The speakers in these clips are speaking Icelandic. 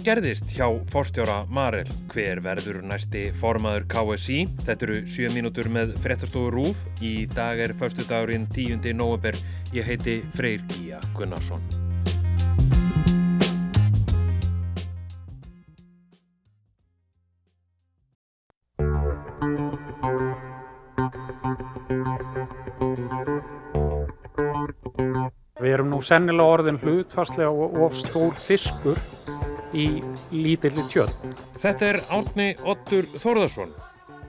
Hvað gerðist hjá fórstjóra Marel? Hver verður næsti formaður KSI? Þetta eru 7 mínútur með frettastofu Rúf. Í dag er förstu dagurinn 10. november. Ég heiti Freyr Gíja Gunnarsson. Við erum nú sennilega orðin hlutfarslega of stór fiskur í lítilli tjöld. Þetta er Árni Ottur Þórðarsson.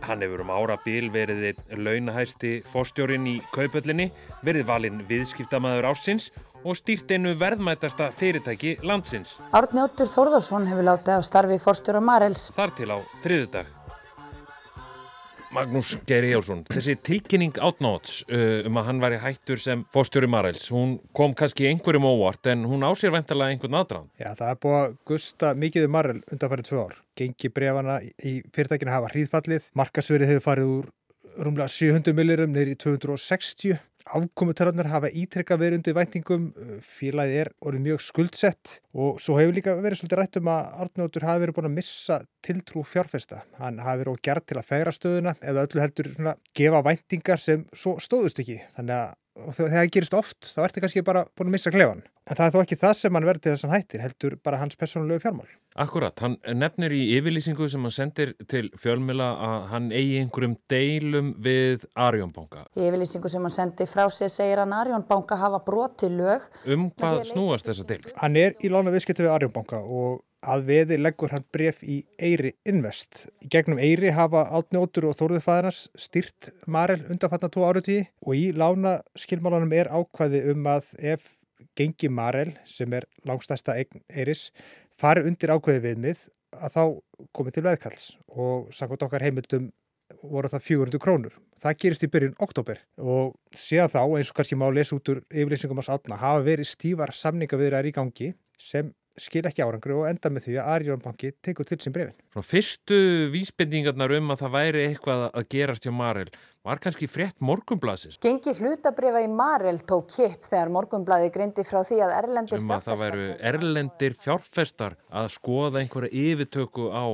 Hann hefur um ára bíl verið einn launahæsti fórstjórin í kaupöllinni, verið valinn viðskiptamaður ásins og stýrt einu verðmætasta fyrirtæki landsins. Árni Óttur Þórðarsson hefur látið á starfi fórstjóra Marels. Þar til á þriðudag. Magnús Geir Jálsson, þessi tilkynning átnáts uh, um að hann væri hættur sem fórstjóri Marels, hún kom kannski einhverjum óvart en hún ásér veintalega einhvern aðdraðan. Já, það er búið að gusta mikið um Marel undanfærið tvö ár. Gengi brefana í fyrirtækinu hafa hríðfallið, markasverið hefur farið úr rúmlega 700 millirum neyri 260 Afkomutararnar hafa ítrekka verið undir væntingum, félagið er orðið mjög skuldsett og svo hefur líka verið svolítið rætt um að Arnóttur hafi verið búin að missa tiltrú fjárfesta. Hann hafi verið ógjart til að fegra stöðuna eða öllu heldur svona gefa væntingar sem svo stóðust ekki. Þannig að þegar það gerist oft þá ertu kannski bara búin að missa klefan. En það er þó ekki það sem hann verður til þess að hann hættir, heldur bara hans personulegu fjármál. Akkurat, hann nefnir í yfirlýsingu sem hann sendir til fjölmjöla að hann eigi einhverjum deilum við Arjónbanka. Í yfirlýsingu sem hann sendi frá sig segir hann Arjónbanka hafa broti lög. Um hvað snúast þessa deil? Hann er í lána viðskiptu við Arjónbanka og að veði leggur hann bref í Eyri Invest. Í gegnum Eyri hafa Átni Óttur og Þóruður fæðarnas styrt Marel undanfatna tvo árutíði og í lána skilmálanum er ákvæði um að ef gengi Marel sem er langstæsta eign Eyris fari undir ákvæði viðmið að þá komið til veðkalls og samkvæmt okkar heimildum voru það 400 krónur. Það gerist í byrjun oktober og síðan þá eins og kannski má lesa út úr yfirleysingum ás átna hafa verið stífar samningaviðrar í gangi sem skil ekki árangri og enda með því að Arjónbanki tekur til sín brefin. Frá fyrstu vísbendingarnar um að það væri eitthvað að gerast hjá Marel var kannski frétt morgumblasins. Gengi hlutabrifa í Marel tók kipp þegar morgumblaði greindi frá því að erlendir fjárfestar... Um að það væru erlendir fjárfestar að skoða einhverja yfirtöku á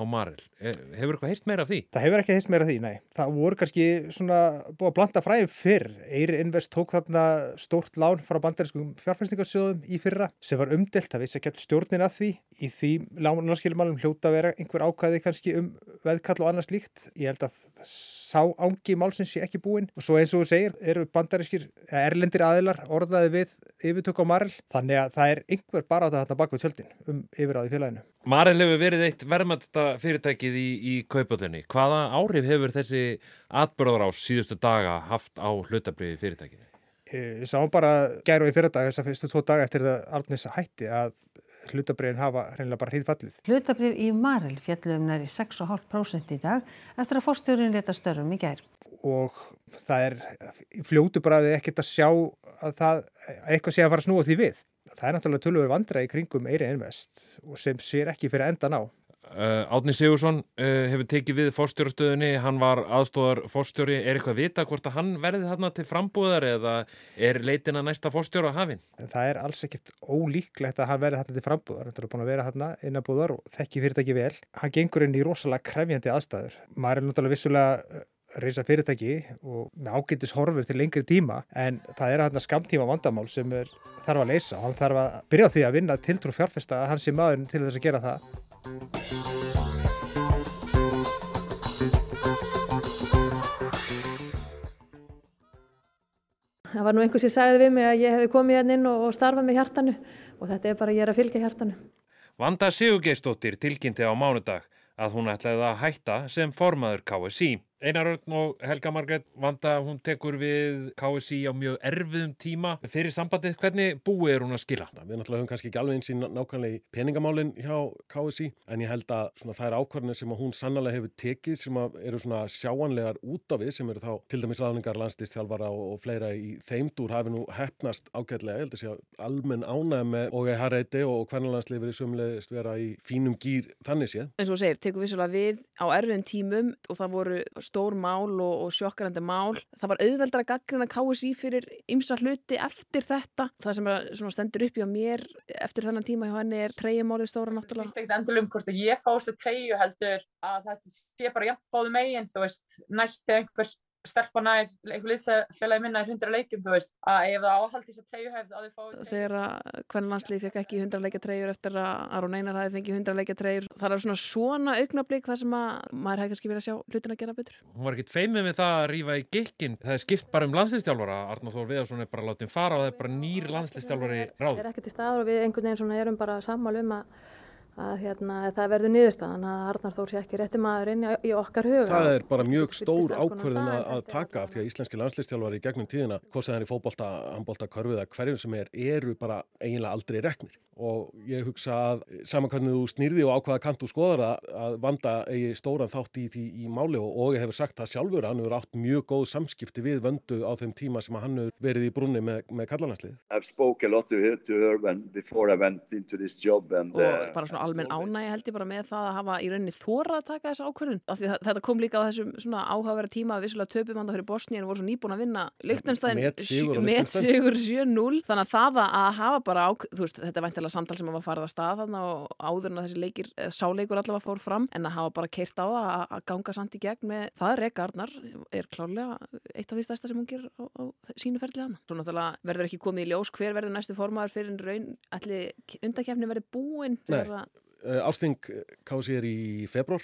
á Marel. Hefur eitthvað heist meira af því? Það hefur ekki heist meira af því, nei. Það voru kannski svona búið að blanda fræðum fyrr. Eiri Invest tók þarna stórt lán frá bandariskum fjárfæstingarsjóðum í fyrra sem var umdelt, það vissi ekki all stjórnin að því. Í því lánarskilumálum hljóta að vera einhver ákvæði kannski um veðkall og annars líkt. Ég held að sá ángi málsins sé ekki búin og svo eins og þú segir eru bandarískir erlendir aðilar orðaði við yfirtök á Marel þannig að það er einhver bara á þetta bak við tjöldin um yfiráði félaginu. Marel hefur verið eitt verðmættsta fyrirtækið í, í kaupöldinni. Hvaða áhrif hefur þessi atbyrðar á síðustu daga haft á hlutabriði fyrirtækinu? Ég sá bara gæru í fyrirdag þess að fyrstu tvo daga eftir það Arnís hætti að hlutabriðin hafa hreinlega bara hríðfallið. Hlutabrið í Marel fjalluðum næri 6,5% í dag eftir að fórstjórin leta störfum í gær. Og það er fljótu bræði ekkert að sjá að það eitthvað sé að fara snúa því við. Það er náttúrulega tölur vandra í kringum Eiri Invest og sem sér ekki fyrir endan á. Uh, Átni Sigursson uh, hefur tekið við fórstjórastöðunni, hann var aðstóðar fórstjóri, er eitthvað að vita hvort að hann verði þarna til frambúðar eða er leitin að næsta fórstjóra hafinn? Það er alls ekkert ólíklegt að hann verði þarna til frambúðar, hann er búin að vera þarna innabúðar og þekki fyrirtæki vel. Hann gengur inn í rosalega krefjandi aðstæður. Maður er náttúrulega vissulega reysa fyrirtæki og með ágættis horfur til lengri tíma en það er að skamtíma vandamál sem er, þarf að leysa og hann þarf að byrja á því að vinna tiltrú fjárfesta að hann sé maður til þess að gera það. Það var nú einhvers sem sagði við mig að ég hefði komið hérna inn og starfað með hjartanu og þetta er bara ég er að fylgja hjartanu. Vanda Sigurgeistóttir tilkynnti á mánudag að hún ætlaði að hætta sem formaður KSI. Einar Örn og Helga Margret Vanda, hún tekur við KSI á mjög erfiðum tíma fyrir sambandið. Hvernig búið er hún að skila? Við náttúrulega höfum kannski ekki alveg eins í nákvæmlega í peningamálinn hjá KSI en ég held að það er ákvarðinir sem hún sannlega hefur tekið sem eru svona sjáanlegar út af við sem eru þá til dæmis ráðningar landslýstjálfara og, og fleira í þeimdúr hafi nú hefnast ágætlega. Ég held að sé almenn ánæg með og ég harreiti og hvernalandsli verið sumleðist vera í fínum gýr þannig séð. Stór mál og, og sjokkrandi mál. Það var auðveldar að gaggrina KSI fyrir ymsa hluti eftir þetta. Það sem er, stendur upp í á mér eftir þennan tíma hjá henni er treyjumálið stóra náttúrulega. Það er ekkert endur um hvort að ég fá þessu treyju heldur að þetta sé bara jafn báðu megin, þú veist, næst til einhvers stelpa nær, eitthvað liðsfélagi minna er 100 leikum, þú veist, að ef það áhaldi þess að treyju hefð að þau fá Þegar hvernig landslið fekk ekki 100 leikja treyjur eftir að Aron Einar hafi fengið 100 leikja treyjur það er svona svona augnablík þar sem að maður hefði kannski verið að sjá hlutin að gera betur. Hún var ekkit feimið með það að rýfa í gikkin það er skipt bara um landslistjálfara Arnáð Þór Viðarsson er bara látið fara og það er bara nýr landslistjálfari og að að hérna, það verður niðurstaðan að Arnar Þór sé ekki rétti maður inn í okkar huga. Það er bara mjög stór ákverðin að, að taka af því að íslenski landslistjálfari í gegnum tíðina, hvort sem það er í fókbólta, handbólta, körfiða, hverjum sem er, eru bara eiginlega aldrei reknir og ég hugsa að saman hvernig þú snýrði og ákvaða kantu skoðar það að vanda eigi stóran þátt í því í máli og, og ég hefur sagt það sjálfur hann hefur átt mjög góð samskipti við vöndu á þeim tíma sem hann hefur verið í brunni með, með kallananslið. Almenn ánægi held ég bara með það að hafa í rauninni þóra að taka þessa ákvörðun. Af því þetta kom líka á þessum svona áhugavera tíma að vissulega töpum hann það fyrir Bosníu en voru svo nýbúin að vinna Lichtenstein með sigur 7-0 þannig að það að hafa bara á, þú veist þetta er væntilega samtal sem var farið að stað þarna og áður en að þessi leikir, sáleikur allavega fór fram en að hafa bara keirt á það að ganga samt í gegn með það Reka Arnar er klárlega eitt af því stærsta sem hún ger á, á sínu ferlið hana. Svo náttúrulega verður ekki komið í ljós hver verður næstu formaður fyrir en raun allir undakefni verður búin fyrir að Ásting kási er í februar,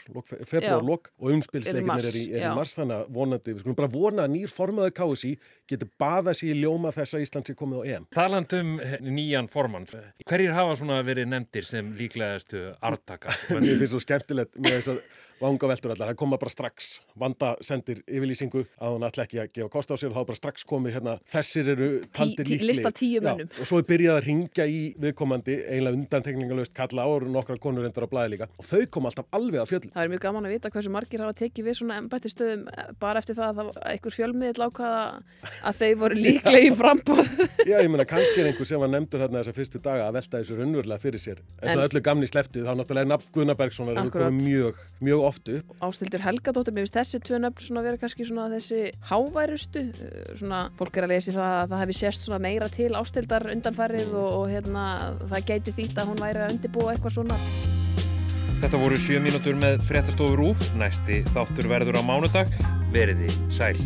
februar lok og umspilsleikinir er í, er í mars þannig að vonandi, við skulum bara vona að nýr formaður kási getur baða sér í ljóma þess að Íslands er komið á EM. Taland um nýjan formann, hverjir hafa svona verið nefndir sem líklegaðastu artaka? Mér finnst svo skemmtilegt með þess að vanga veldur allar, það koma bara strax. Vanda sendir yfirlýsingu að hún ætla ekki að gefa kost á sér og þá bara strax komið hérna, þessir eru taldir líkli lista tíu mönnum. og svo er byrjað að ringja í viðkomandi einlega undantekningalöst kalla ára nokkra konur endur á blæði líka. Og þau koma alltaf alveg að fjöldum. Það er mjög gaman að vita hversu margir hafa tekið við svona embætti stöðum bara eftir það að einhver fjölmiðl ákvaða að þau voru líklegi frambóð Já, ég menna kannski er einhver sem var nefndur hérna þessar fyrstu daga að velta þessu raunverulega fyrir sér. En, en öllu gamni sleftið þá náttúrulega nafn Gunnar Bergson er mjög, mjög oft upp. Ástildur Helgadóttir, mér finnst þessi tvö nöfn svona vera kannski svona þessi háværustu svona fólk er að lesi það að það hefði sérst svona meira til Ástildar undanfærið og, og hérna það gæti þýtt að hún væri að undirbúa eitthvað svona. Þetta voru 7 mínútur með fréttastofur úf næsti þáttur verður á mánudag. Veriði sæl